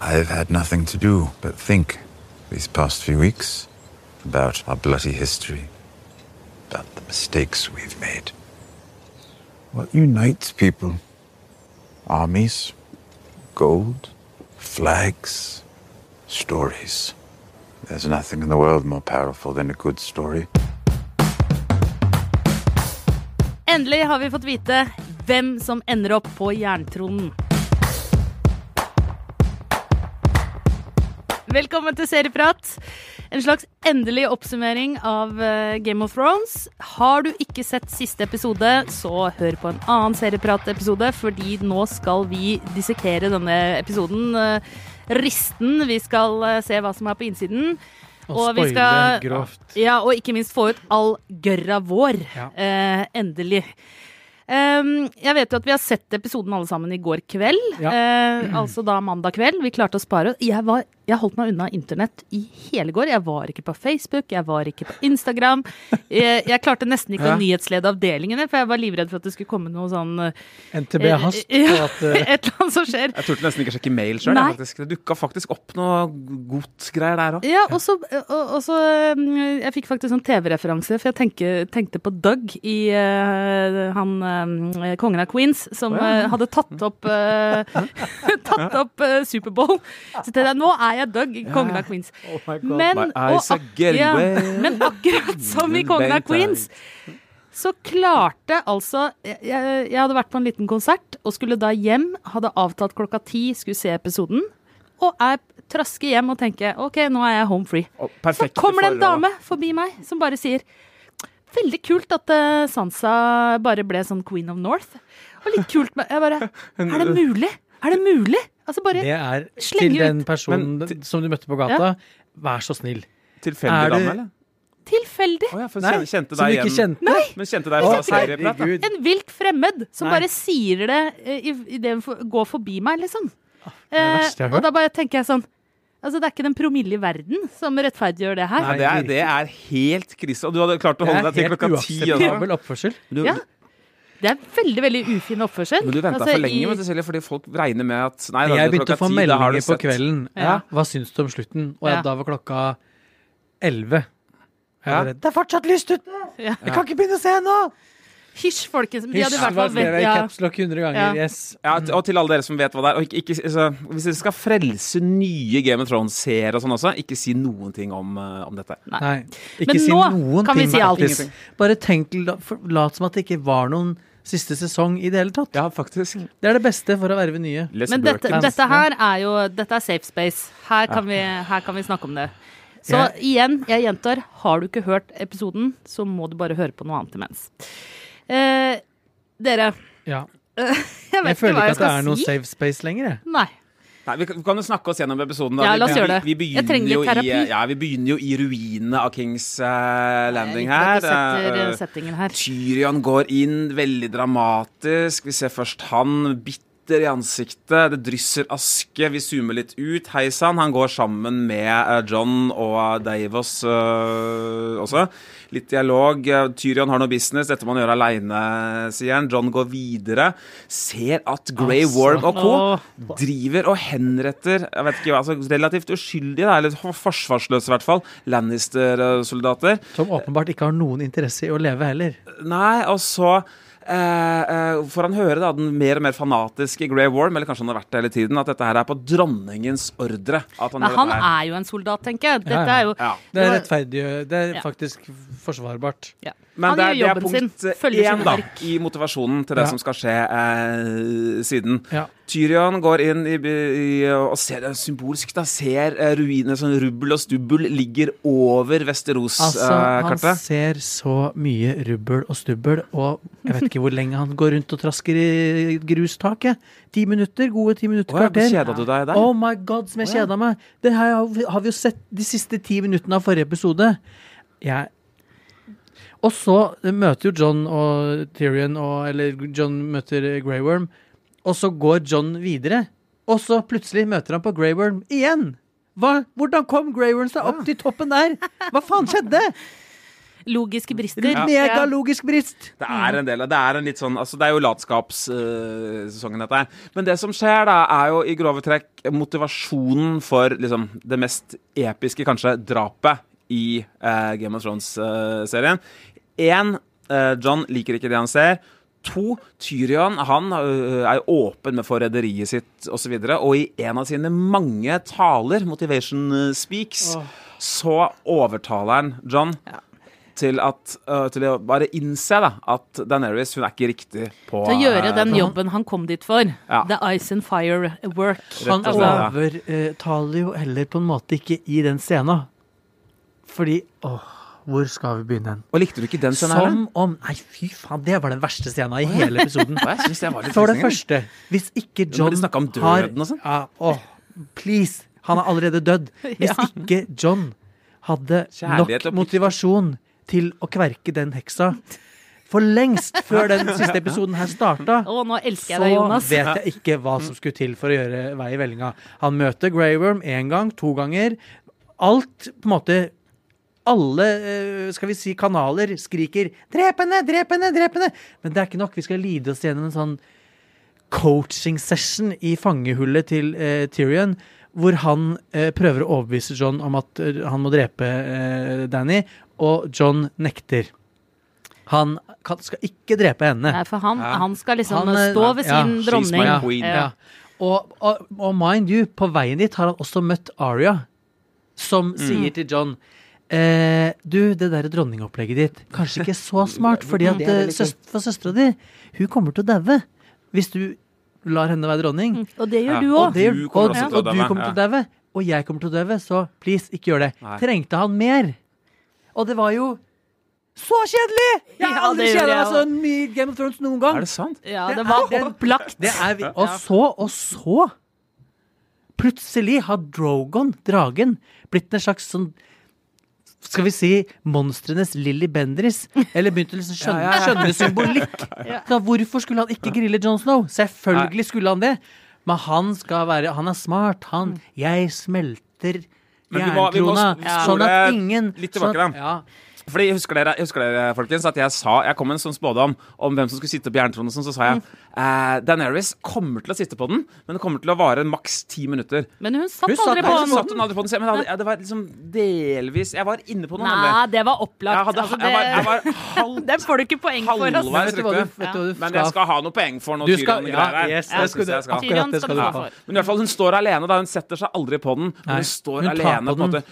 I've had nothing to do but think these past few weeks about our bloody history, about the mistakes we've made. What unites people? Armies, gold, flags, stories. There's nothing in the world more powerful than a good story. Endelig har vi fått vite hvem som ender opp på jerntronen. Velkommen til Serieprat. En slags endelig oppsummering av eh, Game of Thrones. Har du ikke sett siste episode, så hør på en annen Serieprat-episode, fordi nå skal vi dissekere denne episoden. eh, Risten. Vi skal eh, se hva som er på innsiden. Og vi skal, grovt. Ja, og ikke minst få ut all gørra vår. Ja. Eh, endelig. Um, jeg vet jo at vi har sett episoden alle sammen i går kveld. Ja. Eh, altså da mandag kveld. Vi klarte å spare. Jeg, var, jeg holdt meg unna internett i hele går. Jeg var ikke på Facebook, jeg var ikke på Instagram. Jeg, jeg klarte nesten ikke Ja. å nyhetslede avdelingene, for jeg var livredd for at det skulle komme noe sånn eh, NTB hast på ja, at uh, Et eller annet som skjer. Jeg turte nesten ikke sjekke mail sjøl. Det dukka faktisk opp noe godsgreier der òg. Ja, og så, og, og så um, Jeg fikk faktisk sånn TV-referanse, for jeg tenke, tenkte på Doug i uh, han uh, kongen av Queens, som uh, hadde tatt opp uh, Tatt opp uh, Superbowl. Så til jeg, nå er jeg Doug i kongen av Queens. Oh. Men, og ja, men akkurat som i kongen av Queens, så klarte altså jeg, jeg jeg hadde vært på en liten konsert og skulle da hjem. Hadde avtalt klokka ti, skulle se episoden. Og jeg trasker hjem og tenker OK, nå er jeg home free. Så kommer det en dame forbi meg som bare sier Veldig kult at uh, Sansa bare ble sånn Queen of North. Og litt kult med Jeg bare Er det mulig? Er det mulig? Altså bare Det er Slenge til den personen Men som du møtte på gata. Vær så snill. Tilfeldig Er du- dame, eller? tilfeldig. Oh, ja, for Nei, kjente, som du ikke kjente? kjente. Men kjente deg fra serieprat. Herregud. En vilt fremmed som Nei. bare sier det idet i, i det for, går forbi meg, liksom. det er det verste jeg har og da bare tenker jeg sånn Altså, det er ikke den promille i verden som rettferdiggjør det her. Nei, det, er, det er helt krise. Og du hadde klart å holde er deg til helt klokka ti. også. uakseptabel oppførsel. Du, Ja. Det er veldig veldig ufin oppførsel. Men du venta Altså, for lenge, i- Cecilie, fordi folk regner med at Nei, da, Jeg begynte å få 10, da har du meldinger på sett. kvelden. Ja. Hva syns du om slutten? Og Ja. da var klokka elleve. Ja. Det er fortsatt lyst uten! Ja. Jeg kan ikke begynne å se ennå! Hysj, folkens. De Hysj, hadde i hvert fall skrev i ja. caps 100 ganger. Ja. Yes. Ja, og til alle dere som vet hva det er. Og ikke, ikke, altså, hvis dere skal frelse nye Game of Thrones-seere og sånn også, ikke si noen ting om, eh, om dette. Nei. Ikke Men si nå noen kan vi ting. si alt. Markus. Bare tenk, lat som at det ikke var noen siste sesong i det hele tatt. Ja, faktisk. Det er det beste for å verve nye. Les Men dette, dette her er jo Dette er safe space. Her kan, vi, her kan vi snakke om det. Så igjen, jeg gjentar, har du ikke hørt episoden, så må du bare høre på noe annet imens. Eh, dere, Ja. jeg vet Jeg ikke føler hva ikke jeg at det er si. noe safe space lenger. jeg. Nei. Nei, vi kan, jo snakke oss gjennom episoden. Da. Ja, Vi- la oss vi- gjøre det. Vi, vi Jeg trenger jo terapi. I, ja, vi begynner jo i ruinene av Kings eh, Landing her. setter settingen her. Tyrion går inn, veldig dramatisk. Vi ser først han bitter i ansiktet. Det drysser aske. Vi zoomer litt ut. Hei sann. Han går sammen med eh, John og Davos også. Litt dialog. Tyrion har noe business. Dette må han gjøre aleine, sier han. John går videre. Ser at Grey Altså. Worm og co. Driver og henretter jeg vet ikke, hva, altså relativt uskyldige, eller forsvarsløse i hvert fall, Lannister-soldater. Som åpenbart ikke har noen interesse i å leve heller. Nei, og så eh, eh, får han høre da, den mer og mer fanatiske Grey Worm, eller kanskje han har vært det hele tiden, at dette her er på dronningens ordre. At han Men han dette her. er jo en soldat, tenker jeg. Dette Ja, ja. er jo Ja. Det er rettferdig. Det er Ja. faktisk forsvarbart. ja. Men Han det gjør det er jobben sin. punkt Følger én da, verk. i motivasjonen til det Ja. som skal skje eh, siden. Ja. Tyrion går inn i, i, og ser det symbolsk, da, ser eh, ruiner, sånn rubbel og stubbel ligger over Vesteros-kartet. Altså, han Vesterås-kartet. ser så mye rubbel og stubbel, og jeg vet ikke hvor lenge han går rundt og trasker i grustaket. Ti minutter, gode ti minutter, oh, ja, kvarter. Kjeda du deg der? Oh my god, som jeg ja. kjeda meg! Det her har vi- har vi jo sett de siste ti minuttene av forrige episode. Jeg Og så møter jo John og Tyrion og Eller John møter Grey Worm, og så går John videre. Og så plutselig møter han på Grey Worm igjen! Hva? Hvordan kom Grey Worm seg opp til toppen der? Hva faen skjedde? Logiske brister. Megalogisk brist! Det er en del av Det er en litt sånn Altså, det er jo latskapssesongen, dette her. Men det som skjer, da, er jo i grove trekk motivasjonen for liksom det mest episke, kanskje, drapet i eh, Game of Thrones-serien. Én, John liker ikke det han ser. To, Tyrion han øh, er åpen med forræderiet sitt osv. Og, så og i en av sine mange taler, Motivation Speaks, oh. så overtaler han John ja. til, at, uh, til, å bare innse da, at Daenerys hun er ikke riktig på Til å gjøre den jobben han kom dit for. Ja. The Ice and Fire work. Han overtaler jo heller på en måte ikke i den scenen. Fordi åh hvor skal vi begynne? Og Likte du ikke den scenen? Som om Nei, fy faen, det var den verste scenen i hele episoden. For det første, hvis ikke John har om døden og sånn? Ja, åh, please. Han er allerede dødd. Hvis ikke John hadde nok motivasjon til å kverke den heksa for lengst før den siste episoden her starta, oh, nå elsker jeg deg, Jonas. så vet jeg ikke hva som skulle til for å gjøre vei i vellinga. Han møter Grey Worm én gang, to ganger. Alt på en måte alle eh, skal vi si, kanaler skriker 'drep henne, drep henne, drep henne'. Men det er ikke nok. Vi skal lide oss gjennom en sånn coaching session i fangehullet til eh, Tyrion. Hvor han eh, prøver å overbevise John om at uh, han må drepe eh, Danny, og John nekter. Han kan, skal ikke drepe henne. Nei, for han, ja. han skal liksom han, stå ved sin ja, dronning. Ja, ja. Og, og, og, mind you, på veien dit har han også møtt Aria, som mm. sier til John Eh, du, det der dronningopplegget ditt, kanskje ikke så smart, fordi at eh, for søstera di, hun kommer til å daue hvis du lar henne være dronning. Mm, og det gjør du òg. Og, og, du kommer til å daue. Og jeg kommer til å daue, så please, ikke gjør det. Nei. Trengte han mer? Og det var jo så kjedelig! Jeg har aldri kjeda meg så mye i Game of Thrones noen gang. Er det sant? Ja, det, det var opplagt. Det er, og så, og så Plutselig har Drogon, dragen, blitt en slags sånn skal vi si, monstrenes Lilly Bendriss. Eller begynte å liksom skjønne, ja, ja, ja. skjønne symbolikk. Hvorfor skulle han ikke grille John Snow? Selvfølgelig skulle han det. Men han skal være Han er smart. Han mm. Jeg smelter jernkrona. Sånn at ingen Litt tilbake, sånn, da. Fordi husker dere, husker dere, folkens, at jeg sa Jeg kom med en sånn spådom om hvem som skulle sitte på jerntronen. Sånn, så sa jeg eh, Daenerys kommer til å sitte på den, men det kommer til å vare maks ti minutter. Men hun satt hun aldri på den. Satt hun aldri på den men hadde, ja, det var liksom delvis Jeg var inne på noe. Nei, det var opplagt. Jeg, hadde, altså, det, jeg, var, jeg var halv, Den får du ikke poeng for. Altså. Vet du hva du, vet du, ja. Men jeg skal ha noe poeng for noe Tyrion. Ja, yes, ja, skal, det skal. Tyrion skal du ha for. Men i hvert fall, hun står alene. da Hun setter seg aldri på den. Men hun står alene på en måte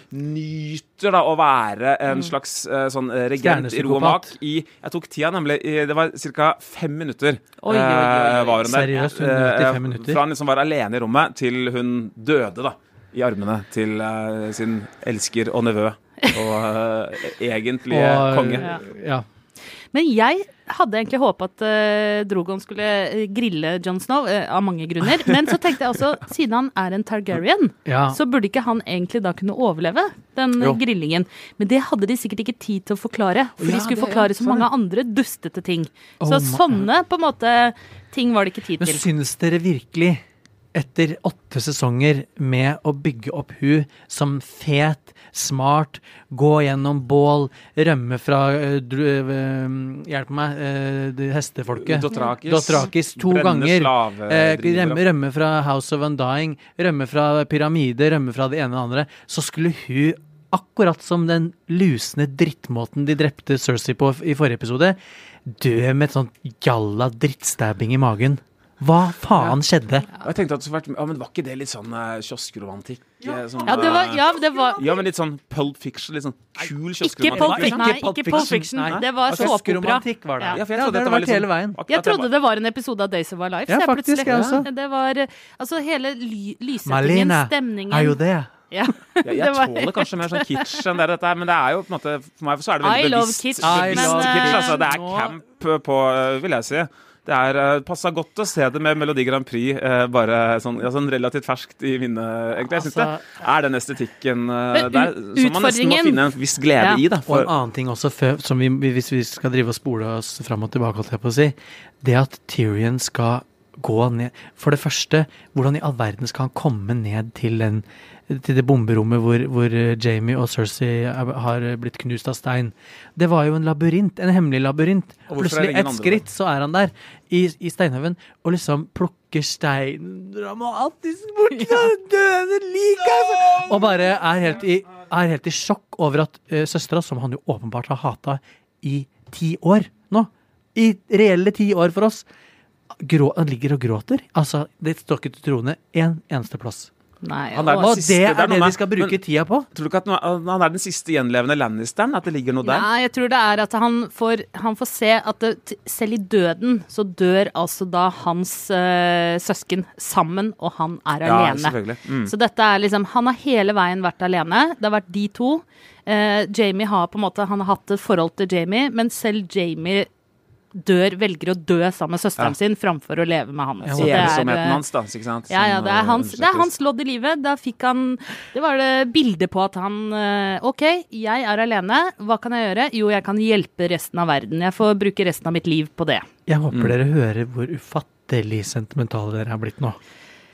nyter da å være en mm. slags uh, sånn uh, regent i ro og mak i Jeg tok tida, nemlig. det var ca. fem minutter. Oi, oi. Eh, var hun. Seriøst? 195 fem minutter? Fra hun liksom var alene i rommet, til hun døde, da. I armene til sin elsker og nevø. Og uh, egentlige og, konge. Ja. ja. Men jeg hadde egentlig håpa at uh, Drogon skulle eh, grille John Snow, uh, av mange grunner. Men så tenkte jeg også, siden han er en Targaryen, ja. så burde ikke han egentlig da kunne overleve den jo. grillingen. Men det hadde de sikkert ikke tid til å forklare, for ja, de skulle forklare så mange andre dustete ting. Oh, så sånne på en måte ting var det ikke tid til. Men syns dere virkelig etter åtte sesonger med å bygge opp hun som fet, smart, gå gjennom bål, rømme fra uh, Hjelp meg, uh, hestefolket. Dothrakis. Dothrakis to ganger. Uh, rømme, fra House of Undying, rømme fra pyramide, rømme fra det ene og det andre. Så skulle hun, akkurat som den lusne drittmåten de drepte Cersei på i forrige episode, dø med et sånt jalla drittstabbing i magen. Hva faen ja. skjedde? Og jeg tenkte at det vært, ja, men Var ikke det litt sånn uh, kioskromantikk? Ja. Sånn, ja, det var, ja, det var Ja, men litt sånn Pulp Fiction. Litt sånn kul kioskromantikk. Ikke Pulp, nei, nei, ikke Pulp Fiction. Nei. Det var såpeopera. såpeopera. var det. Ja, for jeg trodde, det, var liksom, hele veien. Jeg trodde det var en episode av Days of Our Lives. Ja, faktisk, jeg også. Det var altså hele ly lyssettingen, stemningen er jo det. Ja. jeg, jeg tåler kanskje mer sånn kitsch enn det dette men det er jo på en måte For meg så er det veldig bevisst. Kitsch, I love kitsch. Altså, det er camp på, vil jeg si det er uh, passa godt å se det med Melodi Grand Prix uh, bare sånn, ja, sånn, relativt ferskt i minnet, egentlig. Jeg syns altså, det er den estetikken uh, der som man nesten må finne en viss glede ja. i. Da, for... Og en annen ting også, som vi, hvis vi skal drive og spole oss fram og tilbake, holdt jeg på å si, det at Tyrion skal gå ned For det første, hvordan i all verden skal han komme ned til den til det bomberommet hvor, hvor eh, Jamie og Cersei er- har blitt knust av stein. Det var jo en labyrint, en hemmelig labyrint. Plutselig, ett et skritt, så er han der i, i steinhaugen og liksom plukker stein dramatisk bort fra ja. døde lik, Altså. Og bare er helt i, er helt i sjokk over at uh, søstera, som han jo åpenbart har hata i ti år nå, i reelle ti år for oss, grå, han ligger og gråter. Altså, det står ikke til troende en eneste plass. Nei, Han er og- det er det de skal bruke men- tida på. Tror du ikke at han er den siste gjenlevende Lannisteren? At det ligger noe der? Ja, jeg tror det er at han får, han får se at det, selv i døden så dør altså da hans uh, søsken sammen, og han er Ja, alene. Mm. Så dette er liksom Han har hele veien vært alene. Det har vært de to. Uh, Jamie har på en måte Han har hatt et forhold til Jamie, men selv Jamie dør, velger å dø sammen med søsteren Ja. sin framfor å leve med han. Ja, det er, hans, da. Ikke ja, ja, det er eh, hans, det er hans lodd i livet. Da fikk han Det var det bildet på at han eh, OK, jeg er alene. Hva kan jeg gjøre? Jo, jeg kan hjelpe resten av verden. Jeg får bruke resten av mitt liv på det. Jeg håper Mm. dere hører hvor ufattelig sentimentale dere har blitt nå.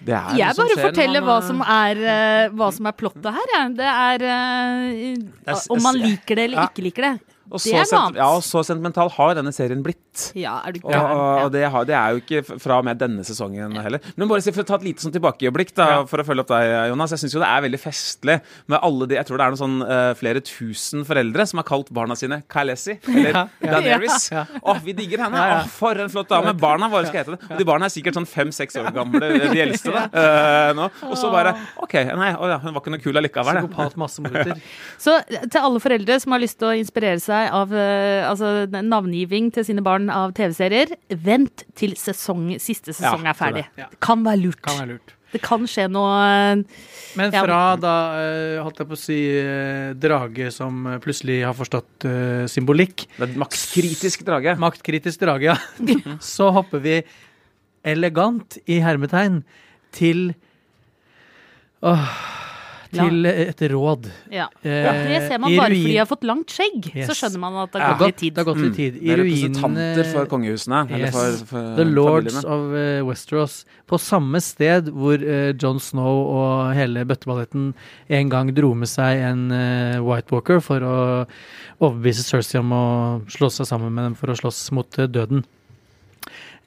Det er Jeg det bare skjer forteller man, hva som er, eh, hva som er plottet her, jeg. Det er er Om man liker det eller Ja. ikke liker det. Og Det så er noe annet. Ja, og så sentimental har denne serien blitt. Ja, er du Og, gæren? og Ja. det, har, det er jo ikke fra og med denne sesongen heller. Men bare for å ta et lite sånn tilbakeøyeblikk da, for å følge opp deg, Jonas. Jeg syns jo det er veldig festlig med alle de Jeg tror det er noen sånn uh, flere tusen foreldre som har kalt barna sine Kalesi eller Daenerys. Å, vi digger henne! Å, for en flott dame! Barna våre skal hete det. Og de barna er sikkert sånn fem-seks år gamle, de eldste, da. Uh, nå. Og så bare OK, nei, oh, ja, hun var ikke noe kul allikevel. det. masse massemorder. Så til alle foreldre som har lyst til å inspirere seg av eh, altså, navngiving til sine barn av TV-serier, vent til sesong, siste sesong Ja, er ferdig. Ja. Det kan være lurt. Kan være lurt. Det kan skje noe Men Men Ja. fra da, eh, holdt jeg på å si, eh, drage som eh, plutselig har forstått eh, symbolikk, Det et makskritisk drage. maktkritisk drage, ja, så hopper vi elegant i hermetegn til Åh, til et råd. Ja. Eh, Det ser man bare fordi de har fått langt skjegg. Yes. Så skjønner man at det har gått litt tid. det har gått litt tid. Det er representanter for kongehusene. Eller Yes. for, for The Lords familiene. of eh, Westeros. På samme sted hvor uh, John Snow og hele bøtteballetten en gang dro med seg en uh, White Walker for å overbevise Cersei om å slå seg sammen med dem for å slåss mot uh, døden.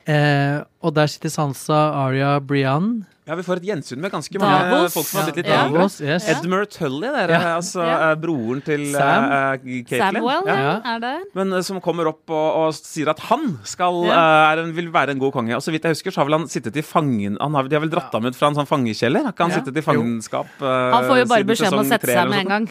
Eh, og der sitter Sansa, Aria, Brienne. Ja, vi får et gjensyn med ganske mange Davos. folk som har blitt litt Ja. eldre. Davos, yes. Edmure Tully, dere. Ja. Altså Ja. eh, broren til Sam. eh. Samwell Ja. Ja. er der. Men eh, som kommer opp og, og sier at han skal, Ja. eh, er en, vil være en god konge. Og så vidt jeg husker, så har vel han sittet i fangen Han har, De har vel dratt ham ut fra en sånn fangekjeller? Har ikke han Ja. sittet i fangenskap eh, Han får jo bare beskjed om å sette seg med en gang.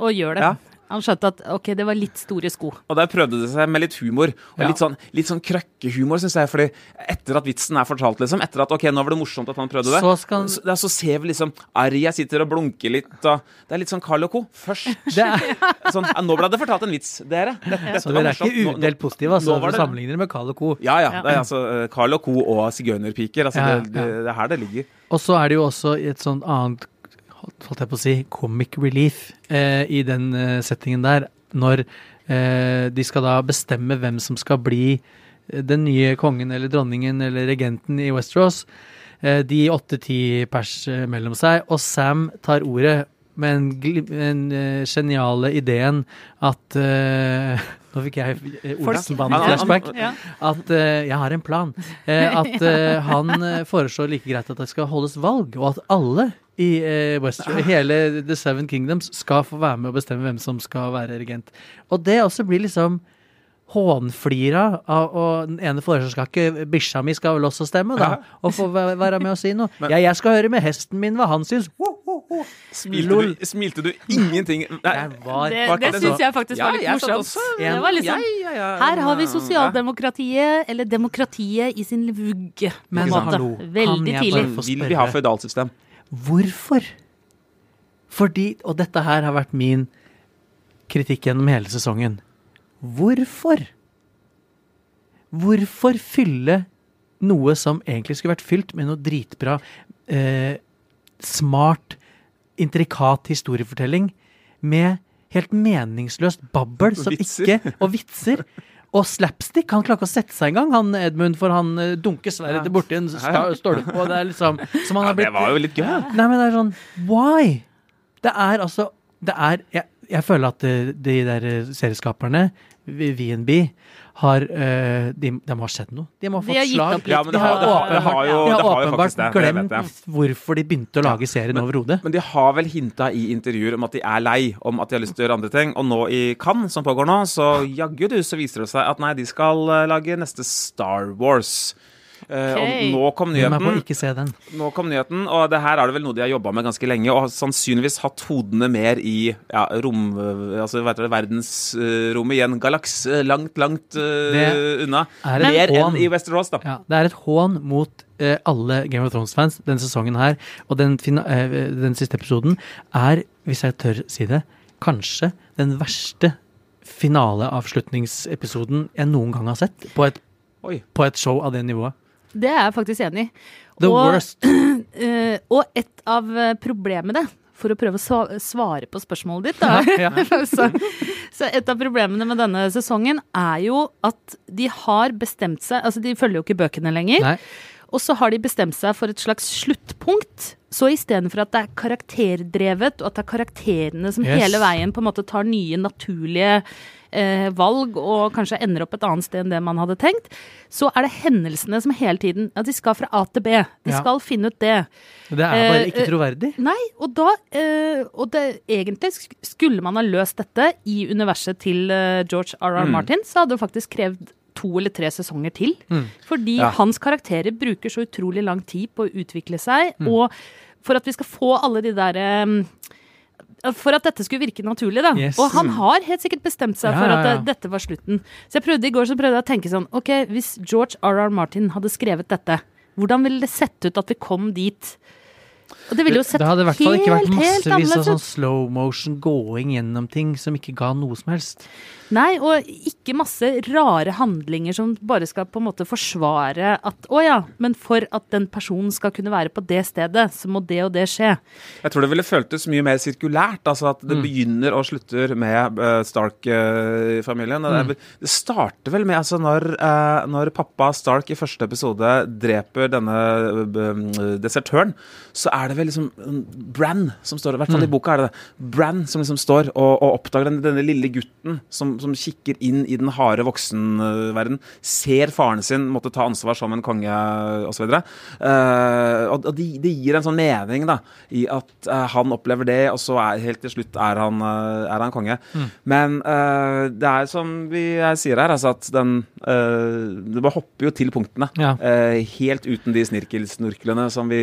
Og gjør det. Ja. Han skjønte at ok, det var litt store sko. Og der prøvde det seg med litt humor. Og Ja. litt sånn, litt sånn krøkkehumor, syns jeg. Fordi etter at vitsen er fortalt, liksom, etter at ok, nå var det morsomt at han prøvde det, Så skal så, ja, så ser vi liksom Arja sitter og blunker litt, og det er litt sånn Carl og Co. Først. Det er, Sånn, ja, nå ble det fortalt en vits, dere. Dette, dette så dere er morsomt. ikke udelt positive, altså. Du det- sammenligner med Carl og Co. Ja, ja. Ja. Det er altså eh, Carl og Co. og sigøynerpiker. Altså, Ja, det, det, det er her det ligger. Og så er det jo også et sånt annet holdt jeg på å si, comic relief eh, i den eh, settingen der, når eh, de skal da bestemme hvem som skal bli eh, den nye kongen eller dronningen eller regenten i Westeros. Eh, de åtte-ti pers eh, mellom seg, og Sam tar ordet med den geniale ideen at eh, Nå fikk jeg Olsenbanen-flashback at uh, jeg har en plan. Uh, at han foreslår like greit at det skal holdes valg, og at alle i eh, Westeros, hele The Seven Kingdoms skal få være med og bestemme hvem som skal være regent. Og det også blir liksom hånflira av Og den ene foreslår skal ikke bikkja mi skal vel også stemme, da? Og få være med og si noe. Ja, jeg skal høre med hesten min hva han syns. Smilte du, smilte du ingenting Nei, var Det, Var det det syns jeg faktisk Ja, var litt morsomt. Det var liksom, Ja, ja, ja. Her har vi sosialdemokratiet, eller demokratiet i sin vugge. på Men en måte. Veldig tidlig. Vil vi ha føydalsystem? Hvorfor? Fordi, og dette her har vært min kritikk gjennom hele sesongen. Hvorfor? Hvorfor fylle noe som egentlig skulle vært fylt med noe dritbra, eh, smart, intrikat historiefortelling, med helt meningsløst babbel som Vitser. ikke Og vitser. Og slapstick. Han klarer ikke å sette seg engang, han Edmund, for han uh, dunker sverdet Ja. borti en stolpe. Og det er liksom som han Ja, har blitt det var jo litt gøy. Nei, men det er sånn Why? Det er altså Det er Jeg, jeg føler at eh, de der eh, serieskaperne, VNB, har eh, de, de har sett noe. De må ha De fått har gitt slag. opp litt. Ja, de har, har, har, har jo, de har har åpenbart det. glemt hvorfor de begynte å lage serien overhodet. Men de har vel hinta i intervjuer om at de er lei, om at de har lyst til å gjøre andre ting. Og nå i Cannes, som pågår nå, så jaggu du så viser det seg at nei, de skal lage neste Star Wars. Eh, Ok. og nå kom nyheten. ikke se den. Nå kom nyheten, og det her er det vel noe de har jobba med ganske lenge, og har sannsynligvis hatt hodene mer i ja, rom... Altså hva heter det, verdensrommet i en galakse langt, langt uh, unna. er Mer enn i Westerås, da. Ja, det er et hån mot uh, alle Game of Thrones-fans denne sesongen her. Og den, fina, eh, den siste episoden er, hvis jeg tør si det, kanskje den verste finaleavslutningsepisoden jeg noen gang har sett på et, på et show av det nivået. Det er jeg faktisk enig i. The Og- worst. Eh, og et av eh, problemene, for å prøve å svare på spørsmålet ditt, da. Ja. så, så et av problemene med denne sesongen er jo at de har bestemt seg Altså, de følger jo ikke bøkene lenger. Nei. Og så har de bestemt seg for et slags sluttpunkt. Så istedenfor at det er karakterdrevet, og at det er karakterene som Yes. hele veien på en måte tar nye, naturlige eh, valg og kanskje ender opp et annet sted enn det man hadde tenkt, så er det hendelsene som hele tiden At de skal fra A til B. De Ja. skal finne ut det. Det er bare Eh, ikke eh, troverdig. Nei, og da eh, Og det, egentlig skulle man ha løst dette i universet til eh, George R.R. Mm. Martin, så hadde det faktisk krevd to eller tre sesonger til. Mm. Fordi Ja. hans karakterer bruker så utrolig lang tid på å utvikle seg, Mm. og for at vi skal få alle de der um, for at dette skulle virke naturlig, da. Yes. Og han har helt sikkert bestemt seg Ja, for at ja. ja. dette var slutten. Så jeg prøvde i går så prøvde jeg å tenke sånn Ok, hvis George R.R. Martin hadde skrevet dette, hvordan ville det sett ut at vi kom dit? Og det ville jo sett Det hadde i hvert fall ikke vært massevis av sånn slow motion going gjennom ting som ikke ga noe som helst. Nei, og ikke masse rare handlinger som bare skal på en måte forsvare at å ja, men for at den personen skal kunne være på det stedet, så må det og det skje. Jeg tror det ville føltes mye mer sirkulært. altså At det Mm. begynner og slutter med eh, Stark-familien. Mm. det, det starter vel med altså når, eh, når pappa Stark i første episode dreper denne eh, desertøren, så er det vel liksom Brann Bran som står I hvert fall i Mm. boka er det det. Bran som liksom står og, og oppdager denne, denne lille gutten som, som kikker inn i den harde voksenverden. Ser faren sin måtte ta ansvar som en konge osv. Uh, og og det de gir en sånn mening da i at uh, han opplever det, og så er, helt til slutt er han, uh, er han konge. Men uh, det er som vi jeg sier her, altså at den Det bare hopper jo til punktene. Ja. helt uten de snirkelsnorklene som vi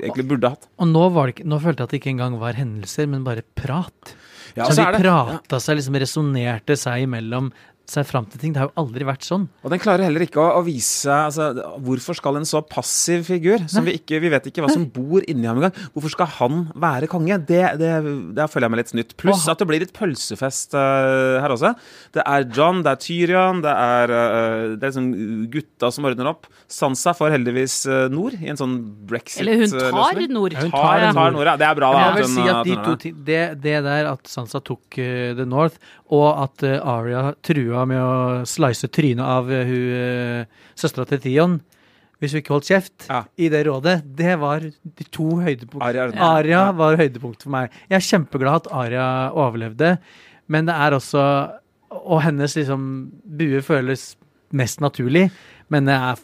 egentlig burde hatt. Og nå, var det ikke, nå følte jeg at det ikke engang var hendelser, men bare prat. Ja, så så de prata ja. seg, liksom resonnerte seg imellom seg fram til ting. Det har jo aldri vært sånn. Og den klarer heller ikke å, å vise altså, Hvorfor skal en så passiv figur, som vi ikke Vi vet ikke hva som bor inni ham engang, hvorfor skal han være konge? Det, det, det føler jeg meg litt snytt. Pluss at det blir litt pølsefest uh, her også. Det er John, det er Tyrion, det er, uh, det er liksom gutta som ordner opp. Sansa får heldigvis uh, nord i en sånn brexit Eller hun tar nord. Ja, hun Tar, tar tar nord. ja. Det er bra, da. Jeg vil at hun, si at de to det. der at Sansa tok The North, og at uh, Aria trua med å slice trynet av uh, hun uh, søstera til Tion hvis hun ikke holdt kjeft Ja. i det rådet, det var de to høydepunktene. Aria, Aria var høydepunkt for meg. Jeg er kjempeglad at Aria overlevde, men det er også Og hennes liksom bue føles mest naturlig, men det er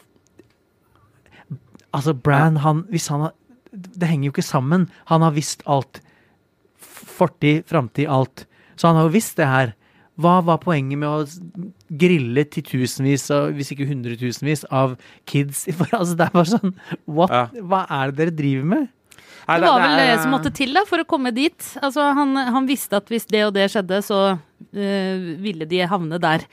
Altså, Bran, han Hvis han har Det henger jo ikke sammen. Han har visst alt. Fortid, framtid, alt. Så han har jo visst det her. Hva var poenget med å grille titusenvis, hvis ikke hundretusenvis, av kids? For, altså, det er bare sånn What? Ja. Hva er det dere driver med? Det var vel det som måtte til da, for å komme dit. Altså, han, han visste at hvis det og det skjedde, så eh, ville de havne der.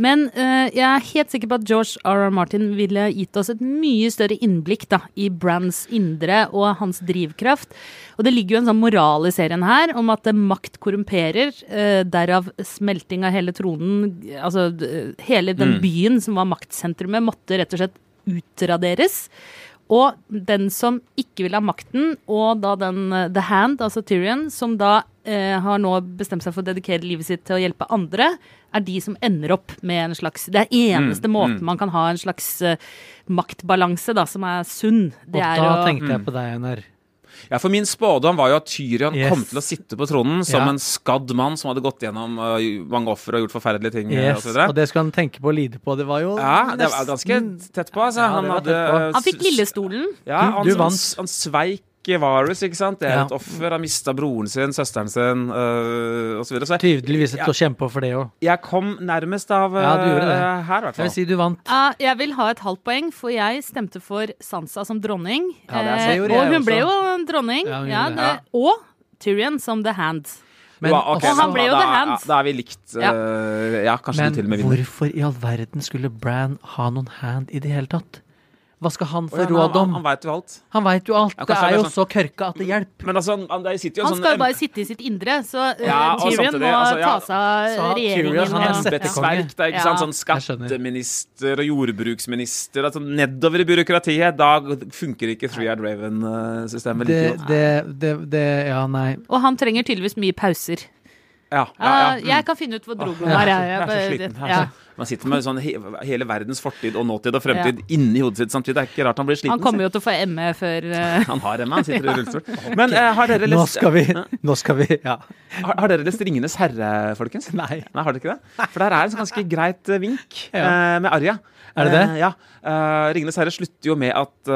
Men uh, jeg er helt sikker på at George R.R. Martin ville gitt oss et mye større innblikk da, i Brands indre og hans drivkraft. Og det ligger jo en sånn moral i serien her om at eh, makt korrumperer. Uh, derav smelting av hele tronen. Altså hele den Mm. byen som var maktsentrumet, måtte rett og slett utraderes. Og den som ikke vil ha makten, og da den The Hand, altså Tyrion, som da eh, har nå bestemt seg for å dedikere livet sitt til å hjelpe andre, er de som ender opp med en slags Det er eneste Mm, måten man kan ha en slags eh, maktbalanse da, som er sunn. Det Og er da å tenkte jeg på deg, Einar. Ja, for min spådom var jo at Tyrion Yes. kom til å sitte på tronen som Ja. en skadd mann som hadde gått gjennom uh, mange ofre og gjort forferdelige ting. uh, Yes, og og det skulle han tenke på og lide på. Det var jo Ja, det var ganske tett på, altså. Ja, han hadde tett på. Han fikk lillestolen. Ja, han, du du vant. han sveik Varus, ikke sant. Det er Ja. et offer. Han mista broren sin, søsteren sin, uh. Så jeg, Tydeligvis Ja. å kjempe for det òg. jeg kom nærmest av uh, Ja, du gjorde det. her, i hvert Jeg vil si du vant. Uh, jeg vil ha et halvt poeng, for jeg stemte for Sansa som dronning. Ja, det er Eh, og jeg hun ble også. jo en dronning. Ja, Ja, det, og Tyrion som The Hand. Men, wow, okay, Og han ble jo da, the hand. Da, da er vi likt. Uh, ja, kanskje men til og med vinner. hvorfor i all verden skulle Bran ha noen hand i det hele tatt? Hva skal han få ja, råd om? han veit jo alt. Han vet jo alt. Ja, Det er er jo sånn- så kørka at det hjelper. Men altså, han, det jo Han sånn skal jo bare sitte i sitt indre, så uh, Ja, Tyrion må altså, ja, ta seg av regjeringen. Tyrion, han er embetsverk, da, ikke Ja. sant? Sånn skatteminister og jordbruksminister altså Nedover i byråkratiet. Da funker ikke Three-Eyed Raven-systemet Det, like godt. det, det, det Ja, nei. Og han trenger tydeligvis mye pauser. Ja, ja, Ja, Mm. jeg kan finne ut hvor drogen Ja. er. Jeg, Jeg er så jeg, sliten. Jeg er så- Man sitter med sånn he hele verdens fortid og nåtid og fremtid inni hodet sitt samtidig. Det er ikke rart han blir sliten. Han kommer jo til å få ME før uh... Han har ME, han sitter i rullestol. Men eh, har dere Nå lest skal vi Nå skal vi Ja. har, har dere lest 'Ringenes herre', folkens? Nei. Nei, har dere ikke det? For der er det en ganske greit eh, vink Ja. eh, med Arja. Er det det? Ja. Eh, 'Ringenes herre' slutter jo med at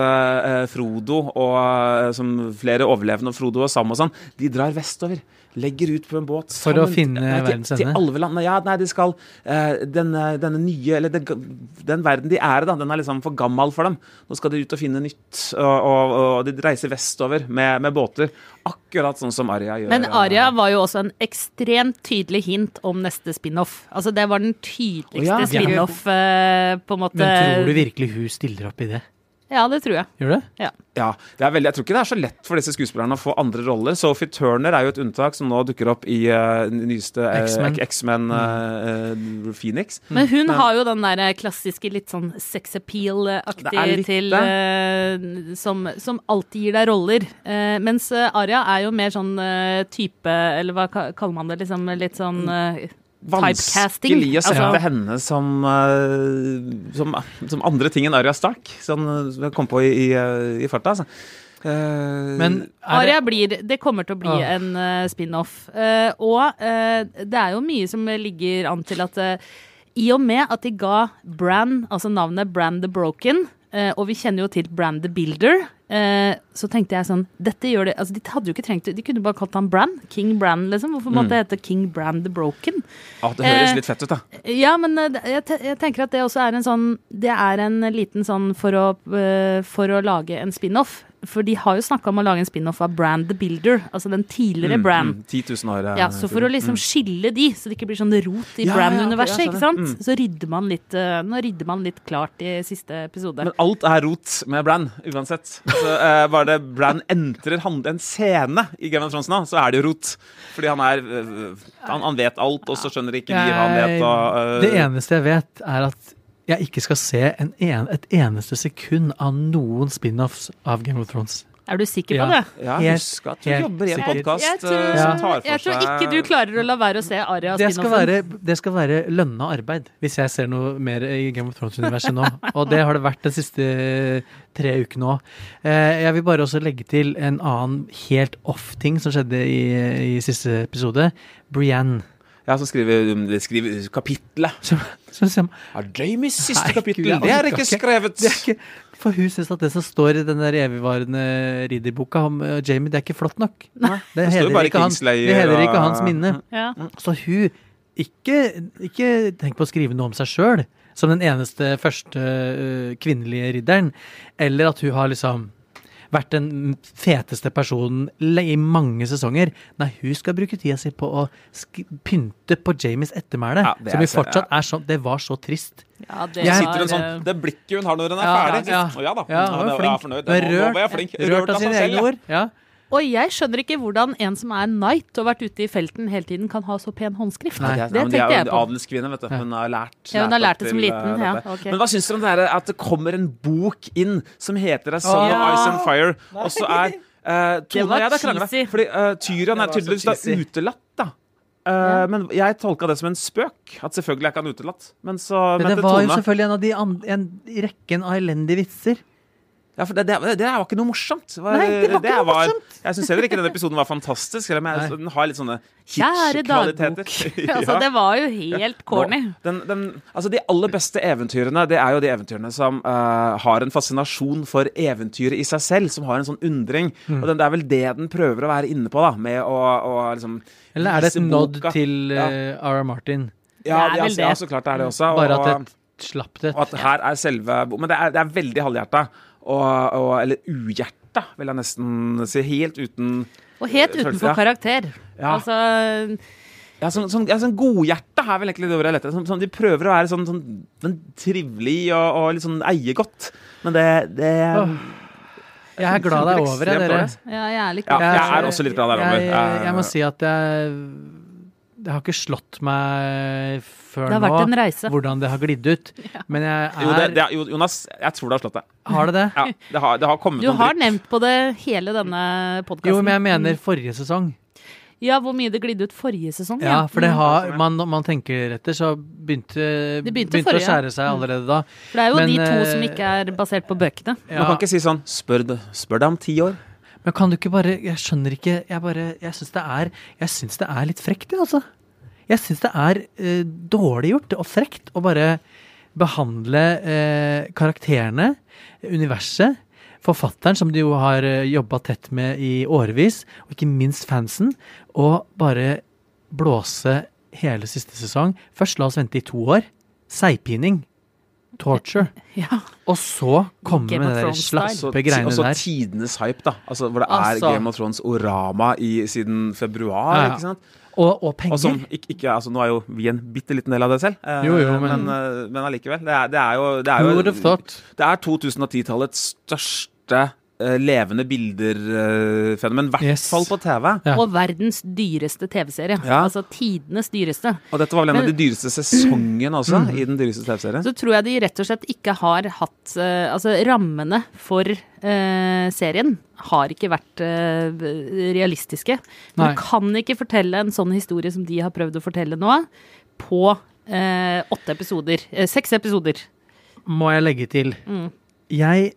Frodo og som flere overlevende, Frodo og Sam og sånn, de drar vestover. Legger ut på en båt For å finne nei, til, verdens til ende? Alveland. Nei, Ja, nei, de skal eh, denne, denne nye Eller den, den verden de er i, den er liksom for gammel for dem. Nå skal de ut og finne nytt, og, og, og de reiser vestover med, med båter. Akkurat sånn som Aria gjør. Men Aria var jo også en ekstremt tydelig hint om neste spin-off. Altså Det var den tydeligste ja. spin-off, eh, på en måte. Men tror du virkelig hun stiller opp i det? Ja, det tror jeg. Gjør det? Ja, det er veldig, Jeg tror ikke det er så lett for disse skuespillerne å få andre roller. Sophie Turner er jo et unntak som nå dukker opp i uh, nyeste uh, X-Men. uh, uh, Phoenix. Men hun Men- har jo den der klassiske litt sånn sex appeal-aktig Det til det. som, som alltid gir deg roller. Eh, mens Aria er jo mer sånn type Eller hva kaller man det? Liksom litt sånn Typecasting. Vanskelig å sette Altså- henne som, eh, som som andre ting enn Aria Stark, sånn, som jeg kom på i, i, eh, i farta. Altså. Eh, Men er Aria blir Det kommer til å bli Ah. en spin-off. Eh, og eh, det er jo mye som ligger an til at i og med at de ga Bran, altså navnet Bran the Broken, eh, og vi kjenner jo til Bran the Builder, eh, så tenkte jeg sånn Dette gjør det Altså, de hadde jo ikke trengt det. De kunne bare kalt han Bran. King Bran, liksom. Hvorfor måtte det hete King Bran the Broken? ah, det høres eh, litt fett ut, da. Ja, men eh, jeg, te jeg tenker at det også er en sånn Det er en liten sånn for å, eh, for å lage en spin-off. For de har jo snakka om å lage en spin-off av Brand the Builder, altså den tidligere Mm, Bran. mm, 10 000 år. Ja, så for å liksom skille de, så det ikke blir sånn rot i Ja, Bran-universet, ja, ikke sant? Mm. Så rydder man litt eh, Nå rydder man litt klart i siste episode. Men alt er rot med Bran, uansett. Så eh, Bare det Bran entrer en scene i Game of Thrones nå, så er det jo rot. Fordi han er eh, Han, han vet alt, og så skjønner ikke vi hva han vet. Og, uh... det eneste jeg vet, er at jeg ikke skal se en en, et eneste sekund av noen spin-offs av Game of Thrones. Er du sikker Ja. på det? Ja, Helt- husk at du helt jobber i en podkast Jeg tror, som tar for seg jeg tror ikke du klarer å la være å se Aria Det skal være, det skal være lønna arbeid, hvis jeg ser noe mer i Game of Thrones-universet nå. Og det har det vært de siste tre ukene òg. Jeg vil bare også legge til en annen helt off-ting som skjedde i, i siste episode. Brienne. Ja, så skriver, skriver kapitlet. Som, som, som, Ja, Jamies siste kapittel. Det er ikke skrevet. det er ikke, for hun syns at det som står i den der evigvarende ridderboka om eh, Jamie, det er ikke flott nok. Nei. Det bare ikke, hans, det ikke hans minne. Ja. Så hun ikke, ikke tenk på å skrive noe om seg sjøl som den eneste første øh, kvinnelige ridderen, eller at hun har liksom vært den feteste personen i mange sesonger. Nei, hun skal bruke tida si på å sk pynte på Jamies ettermæle. Ja, som jo vi fortsatt er sånn Det var så trist. Ja, det Jeg sitter hun var, sånn Det blikket hun har når hun er Ja, ferdig. ja. Å ja da. Ja, hun det- var er flink. fornøyd. Nå, nå rørt, var jeg flink. rørt av sine egne ja. ord. Ja. Og jeg skjønner ikke hvordan en som er knight og vært ute i felten hele tiden, kan ha så pen håndskrift. Nei. Det, det ja, men de tenkte er jeg jo på. adelskvinne, vet du. Hun har lært, Ja, hun har lært det som liten, eh, ja, okay. Men hva syns dere om det her at det kommer en bok inn som heter A Song Ja. of Ice and Fire, og så er Uh, Det var ja, det kan det Fordi uh, Tyrion er tydeligvis da utelatt, da. Uh, Ja. Men jeg tolka det som en spøk. At selvfølgelig er ikke han utelatt. Men så Men det var jo selvfølgelig en av de an en rekken av elendige vitser. Ja, for det, det, det var ikke noe morsomt. Det var, Nei, det var ikke noe morsomt. Jeg syns heller ikke den episoden var fantastisk. Eller, men jeg, den har litt sånne Kjære dagbok. kitsch-kvaliteter. altså, det var jo helt corny. Den, den, altså De aller beste eventyrene Det er jo de eventyrene som uh, har en fascinasjon for eventyret i seg selv. Som har en sånn undring. Mm. Og den, Det er vel det den prøver å være inne på, da med å, å liksom Eller er det et nod boka. til uh, R.R. Martin? Ja, Det er ja, vel ja, det. så klart er det også. Bare og, at det slapp det. og at her er selve Men det er, det er veldig halvhjerta. Og, og, eller uhjerta, vil jeg nesten si. Helt uten Og helt Følelse, utenfor karakter. Ja. Altså Ja, sånn, sånn, ja, sånn godhjerta er vel egentlig det ordet jeg leter etter. Sånn, de prøver å være sånn, sånn, sånn trivelig og, og litt sånn eie godt. Men det, det oh. Jeg er glad det er over, jeg, dere. Ja, jeg er litt Ja, jeg er også litt glad det er over. Jeg, jeg, jeg må si at jeg Det har ikke slått meg før Det har vært en nå reise. hvordan det har glidd ut. Men jeg Jo, det, er det, Jonas, jeg tror det har slått deg. Har det det? Ja, det har, det har kommet Du noen har drypp. nevnt på det hele denne podkasten. Jo, men jeg mener forrige sesong. Ja, hvor mye det glidde ut forrige sesong. Ja, for det Mm. har man, Når man tenker etter, så begynte Det begynte å. Mm. skjære seg allerede da. For det er jo Men, de to eh, som ikke er basert på bøkene. Ja. Man kan ikke si sånn Spør, spør deg om ti år. Men kan du ikke bare Jeg skjønner ikke Jeg bare Jeg syns det er det er litt frekt, det, altså. Jeg syns det er eh, dårlig gjort og frekt å bare behandle eh, karakterene, universet, forfatteren, som de jo har uh, jobba tett med i årevis, og ikke minst fansen, og bare blåse hele siste sesong. Først la oss vente i to år. Seigpining. Torture. Ja. Og så komme Game med de der. Slappe greiene og så tidenes hype, da. Altså, hvor det Altså. er Game of Thrones orama i, siden februar. Ja, ja. ikke sant? Og, og penger. Og som ikke, ikke altså, Nå er jo vi en bitte liten del av det selv, eh, Jo, jo, men- men, eh, men allikevel. Det er, det er jo, det er Who jo would have thought? Det er 2010-tallets største eh, levende bilder-fenomen. I hvert Yes. fall på TV. Ja. Og verdens dyreste TV-serie. Ja. Altså tidenes dyreste. Og dette var vel en av de dyreste sesongene også, Mm. i den dyreste TV-serien. Så tror jeg de rett og slett ikke har hatt uh, Altså rammene for eh, serien har ikke vært eh, realistiske. Nei. Du kan ikke fortelle en sånn historie som de har prøvd å fortelle nå, på eh, åtte episoder. Eh, seks episoder. må jeg legge til. Mm. Jeg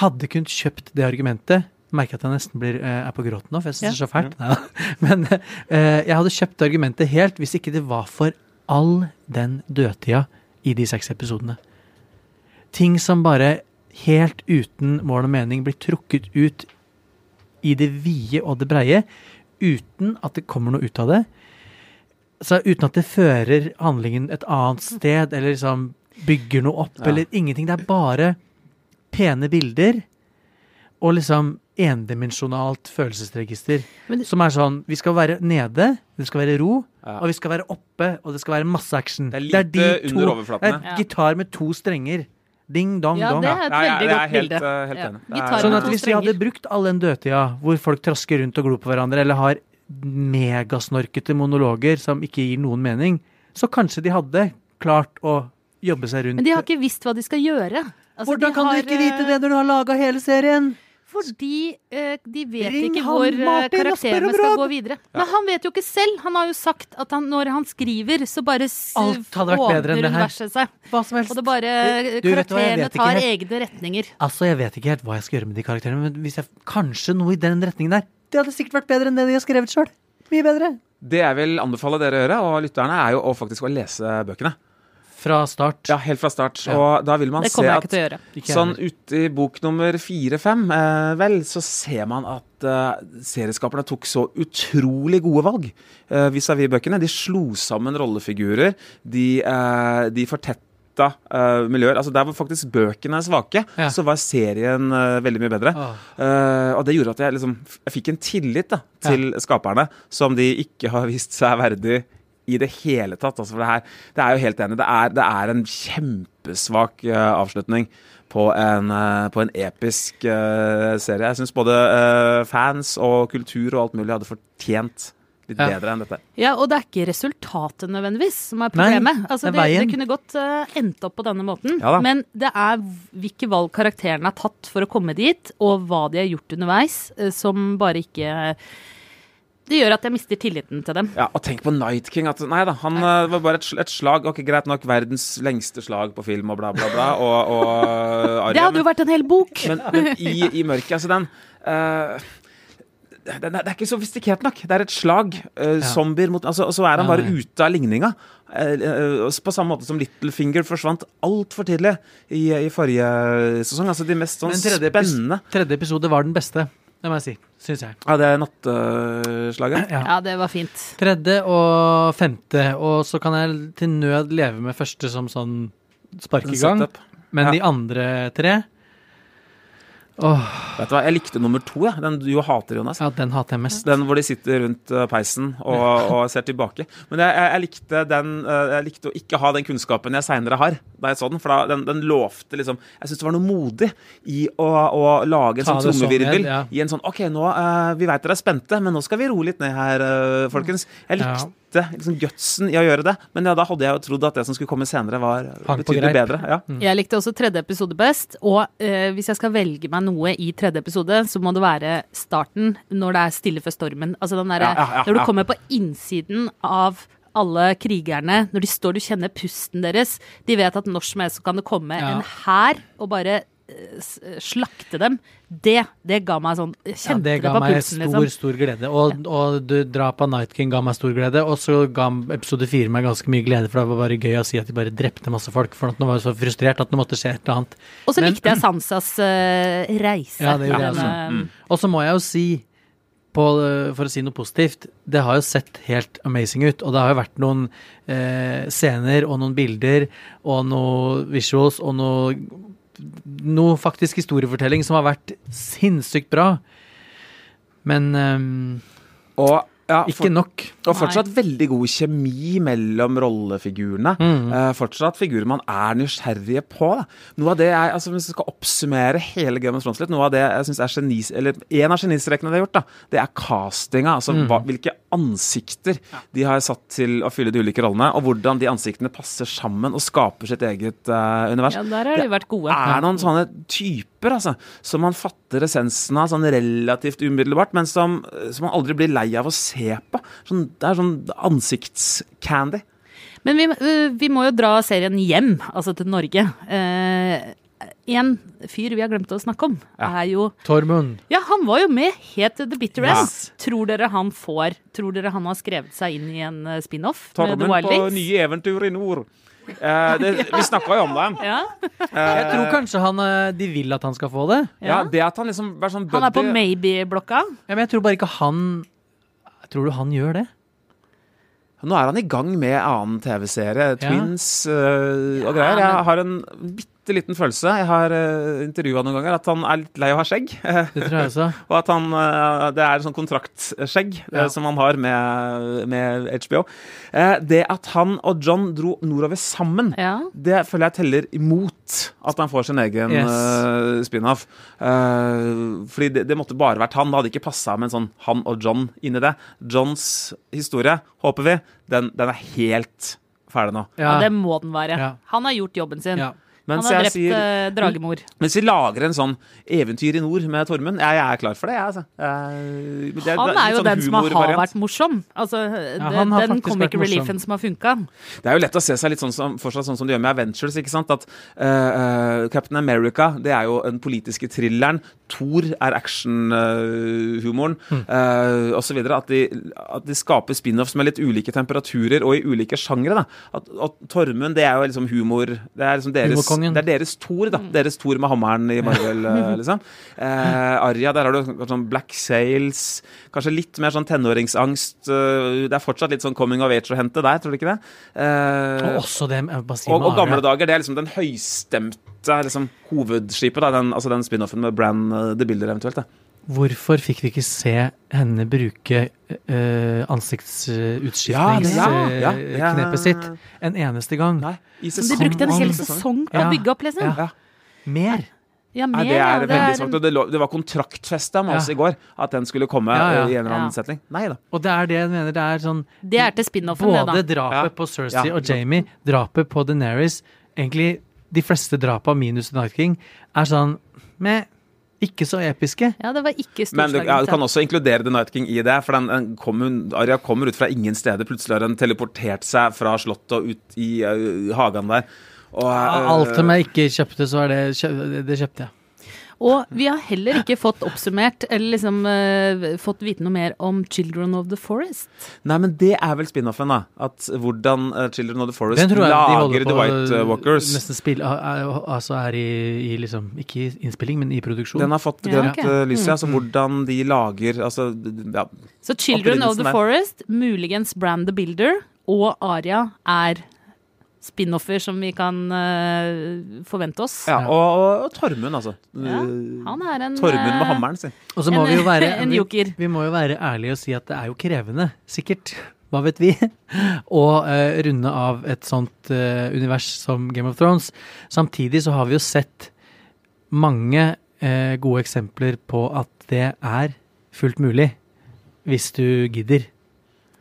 hadde kunnet kjøpt det argumentet. Merker at jeg nesten blir, eh, er på gråten nå, for jeg syns det er så fælt. Ja. Men uh, jeg hadde kjøpt argumentet helt hvis ikke det var for all den dødtida i de seks episodene. Ting som bare helt uten mål og mening blir trukket ut i det vide og det breie, uten at det kommer noe ut av det. Så uten at det fører handlingen et annet sted, eller liksom bygger noe opp, Ja. eller ingenting. Det er bare pene bilder og liksom endimensjonalt følelsesregister. Men- som er sånn Vi skal være nede, det skal være ro, Ja. og vi skal være oppe, og det skal være masse action. Det er lite under. Det er Ja. gitar med to strenger. Ding, dong, Ja, dong. det er et Ja, ja, veldig jeg er godt helt, bilde. eh, helt Ja. enig. Det er- Sånn at hvis vi hadde brukt all den dødtida hvor folk trasker rundt og glor på hverandre, eller har megasnorkete monologer som ikke gir noen mening, så kanskje de hadde klart å jobbe seg rundt Men de har ikke visst hva de skal gjøre. Altså, Hvordan kan har, du ikke vite eh, det når du har laga hele serien? Fordi eh, de vet Ring ikke hvor eh, Martin karakterene skal gå videre. Men han vet jo ikke selv. Han har jo sagt at han, når han skriver, så bare s- Alt hadde vært bedre enn åpner det her. universet seg. Hva som helst. Og det bare Du, Karakterene tar egne retninger. Altså, jeg vet ikke helt hva jeg skal gjøre med de karakterene, men hvis jeg, kanskje noe i den retningen der Det hadde sikkert vært bedre enn det de har skrevet sjøl. Mye bedre. Det jeg vil anbefale dere å gjøre, og lytterne, er jo å faktisk å lese bøkene. Fra start. Ja, helt fra start. Ja. Og da vil man se at Sånn uti bok nummer fire-fem, eh, vel, så ser man at eh, serieskaperne tok så utrolig gode valg eh, vis-à-vis bøkene. De slo sammen rollefigurer. De, eh, de fortetta eh, miljøer. Altså Der hvor faktisk bøkene er svake, Ja. så var serien uh, veldig mye bedre. Oh. Uh, og det gjorde at jeg liksom Jeg fikk en tillit da til skaperne som de ikke har vist seg verdig i det hele tatt. Altså, for det, her, det er jo helt enig. Det er, det er en kjempesvak uh, avslutning på en, eh, på en episk uh, serie. Jeg syns både fans og kultur og alt mulig hadde fortjent litt Ja. bedre enn dette. Ja, og det er ikke resultatet nødvendigvis som er Nei, problemet. altså, det er det, det kunne godt uh, endt opp på denne måten, Ja da. men det er hvilke valg karakterene har tatt for å komme dit, og hva de har gjort underveis, uh, som bare ikke Det gjør at jeg mister tilliten til dem. Ja, Og tenk på Night King. At, nei da, han nei. var bare et, et slag. Ok, Greit nok, verdens lengste slag på film og bla, bla, bla. Og, og Arjen, Det hadde jo vært en hel bok! Men, men i, i mørket, altså den uh, det er ikke sofistikert nok. Det er et slag. Uh, Zombier mot altså, Og så er han bare ute av ligninga. Uh, uh, på samme måte som Littlefinger forsvant altfor tidlig i, i forrige sesong. Altså de mest sånn Men tredje, spennende tredje episode var den beste, det må jeg si. Syns jeg. Ja, det er natteslaget? Ja. Ja, det var fint. Tredje og femte, og så kan jeg til nød leve med første som sånn spark i gang. Men Ja. de andre tre Åh, Vet du hva, Jeg likte nummer to, ja. Den du jo hater, Jonas. ja, den hater jeg mest. Den hvor de sitter rundt eh, peisen og, og ser tilbake. Men jeg, jeg, jeg, likte den, eh, jeg likte å ikke ha den kunnskapen jeg seinere har. Da jeg så den, For da, den, den lovte liksom Jeg syns det var noe modig i å, å lage en Ta sånn sånn trommevirvel. ja. I en sånn OK, nå, eh, vi veit dere er spente, men nå skal vi roe litt ned her, folkens. Jeg Ja. Likte liksom gutsen i å gjøre det. Men ja, da hadde jeg jo trodd at det som skulle komme senere, var betydelig bedre. Ja. Jeg likte også tredje episode best, og eh, hvis jeg skal velge meg noe i tredje episode, så må det være starten, når det er stille før stormen. Altså den derre Ja, ja, ja, Når du ja. kommer på innsiden av alle krigerne, når de står, du kjenner pusten deres. De vet at når som helst kan det komme Ja. en hær og bare slakte dem. Det, det ga meg sånn Kjente Ja, det det, ga på meg pulsen, stor, liksom. stor glede. Og, og drapet av Night King ga meg stor glede. Og så ga episode fire meg ganske mye glede, for det var bare gøy å si at de bare drepte masse folk. For at nå var jeg så frustrert at det måtte skje et eller annet. Og så likte jeg Sansas uh, reise. Ja, det gjorde jeg også. eh, Mm. Og så må jeg jo si, på, for å si noe positivt, det har jo sett helt amazing ut. Og det har jo vært noen eh, scener og noen bilder og noe visuals og noe, noe faktisk historiefortelling som har vært sinnssykt bra. Men um, Og, ja, for- ikke nok. Og fortsatt veldig god kjemi mellom rollefigurene. Mm. Uh, fortsatt figurer man er nysgjerrige på. Da. Noe av det jeg, altså Hvis jeg skal oppsummere hele Game of Thrones litt, noe av det jeg synes er genis, eller En av genistrekene de har gjort, da, det er castinga. Altså Mm. hva, hvilke ansikter de har satt til å fylle de ulike rollene, og hvordan de ansiktene passer sammen og skaper sitt eget uh, univers. ja, der har de vært gode. Det er noen sånne typer altså, som man fatter essensen av sånn relativt umiddelbart, men som, som man aldri blir lei av å se på. Sånn, det er sånn ansiktscandy. Men vi, vi må jo dra serien hjem, altså til Norge. Eh, en fyr vi har glemt å snakke om, Ja. er jo Tormund. Ja, han var jo med helt til The Bitter Ja. End. Tror dere han får Tror dere han har skrevet seg inn i en eh, spin-off med The Tormund på nye eventyr i nord. Eh, det, vi snakka jo om det. Ja, Jeg tror kanskje han, eh, de vil at han skal få det. Ja, ja. Det at han liksom er sånn Han er på maybe-blokka. Ja, men jeg tror bare ikke han Tror du han gjør det? Nå er han i gang med annen TV-serie. Ja. Twins eh, og greier. Jeg har en bitte liten følelse. Jeg har uh, intervjua noen ganger at han er litt lei av å ha skjegg. Det tror jeg også. Og at han eh, Det er sånn kontraktskjegg eh, Ja. som han har med, med HBO. Eh, det at han og John dro nordover sammen, Ja. det føler jeg teller imot at han får sin egen Yes. eh, spin-off. Eh, fordi det, det måtte bare vært han. Det hadde ikke passa med en sånn han og John inni det. Johns historie, håper vi, den, den er helt ferdig nå. ja, det må den være. Ja. Han har gjort jobben sin. Ja. Mens han har jeg drept sier eh, dragemor. Mens vi lager en sånn eventyr i nord med Tormund, jeg, jeg er klar for det, jeg, altså. Jeg, det Han er jo sånn den som har variant. vært morsom. Altså, ja, har den comic reliefen som har funka. Det er jo lett å se seg litt sånn som, fortsatt sånn som de gjør med Avengers. ikke sant? At eh, eh, Captain America det er jo den politiske thrilleren. Thor er actionhumoren, Mm. uh, osv. At, de- at de skaper spin-offs med litt ulike temperaturer og i ulike sjangre. da. At, at Tormund det er jo liksom humor Det er liksom deres. Det er deres Thor, da. Deres Thor med hammeren i Marvel, eh, liksom. Eh, Arja, der har du sånn Black Sails. Kanskje litt mer sånn tenåringsangst. eh, det er fortsatt litt sånn coming of age å hente der, tror du ikke det? Eh, Og også det si og, og gamle dager, det er liksom den høystemte liksom, hovedskipet. Da, den, altså den spin-offen med Brann uh, The Builder eventuelt. Da. Hvorfor fikk vi ikke se henne bruke uh, ansiktsutskytningsknepet sitt en eneste gang? Nei, i De brukte en hel sesong på å bygge opp, liksom. Ja. Mer. Ja, Nei, mer, det ja, er det veldig er- svakt. Og det, det var kontraktfesta med oss Ja. i går at den skulle komme Ja, ja. eh, i en eller annen Ja. setting. Nei da. Og det er det jeg mener. Det er sånn Det er til spin-offen, det, Både drapet Ja. på Cersei Ja. og Jamie, drapet på Daenerys Egentlig de fleste drapa minus The Night King er sånn med ikke så episke. Ja, det var ikke Men du, ja, du kan også inkludere The Night King i det. For den, den kom, Arya kommer ut fra ingen steder. Plutselig har den teleportert seg fra slottet og ut i uh, hagen der. Og, uh, Alt som jeg ikke kjøpte, så er det Det kjøpte jeg. Og vi har heller ikke fått oppsummert, eller liksom uh, fått vite noe mer om Children of the Forest. Nei, men det er vel spin-offen, da. At hvordan uh, Children of the Forest jeg de lager The White uh, Walkers. Nesten spill, altså er i, i liksom Ikke i innspilling, men i produksjon. Den har fått grønt ja, okay. lys, ja. Så hvordan de lager Altså, ja. Så Children of the der. Forest, muligens Brand the Builder, og Aria er spin-offer som vi kan uh, forvente oss. ja og, og, og Tormund, altså. Ja, Han er en Tormund med eh, hammeren sin. Og så må en- vi jo være en joker. vi må jo være ærlige og si at det er jo krevende, sikkert. Hva vet vi? Å uh, runde av et sånt uh, univers som Game of Thrones. Samtidig så har vi jo sett mange uh, gode eksempler på at det er fullt mulig. Hvis du gidder.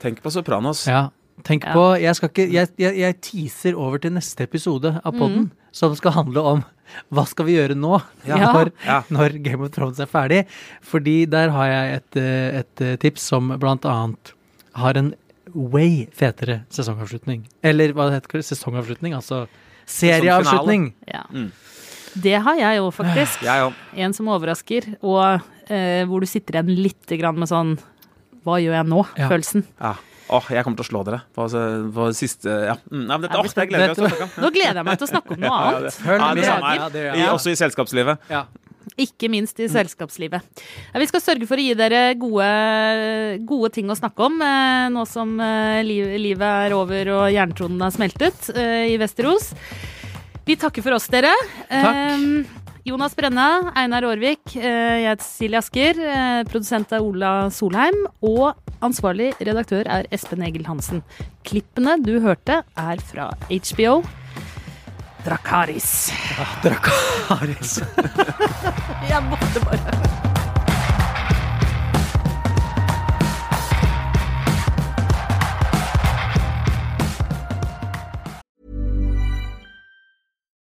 Tenk på Sopranos. Ja. Tenk Ja. på Jeg skal ikke Jeg, jeg, jeg teaser over til neste episode av podden, som skal handle om hva skal vi gjøre nå, Ja. når, Ja. når Game of Thrones er ferdig. Fordi der har jeg et, eh, et eh, tips som blant annet har en way fetere sesongavslutning. Eller hva det heter sesongavslutning? Altså serieavslutning. Ja. Mm. Det har jeg òg, faktisk. Jeg òg. En som overrasker, og eh, hvor du sitter igjen litt grann med sånn Hva gjør jeg nå-følelsen. Ja. Åh, jeg kommer til å slå dere på, på siste Ja. Mm, ja men dette, åh, det gleder jeg meg til å snakke om. Nå gleder jeg meg til å snakke om noe Ja, det- annet. Ja, det samme. Ja, det I, også i selskapslivet. Ja. Ikke minst i selskapslivet. Vi skal sørge for å gi dere gode, gode ting å snakke om eh, nå som eh, livet er over og jerntronen har smeltet eh, i Vesterås. Vi takker for oss, dere. Takk. Eh, Jonas Brenna, Einar Aarvik, eh, jeg heter Silje Asker. Eh, produsent er Ola Solheim. Og ansvarlig redaktør er Espen Egil Hansen. Klippene du hørte, er fra HBO. Drakaris. Drakaris. Jeg måtte bare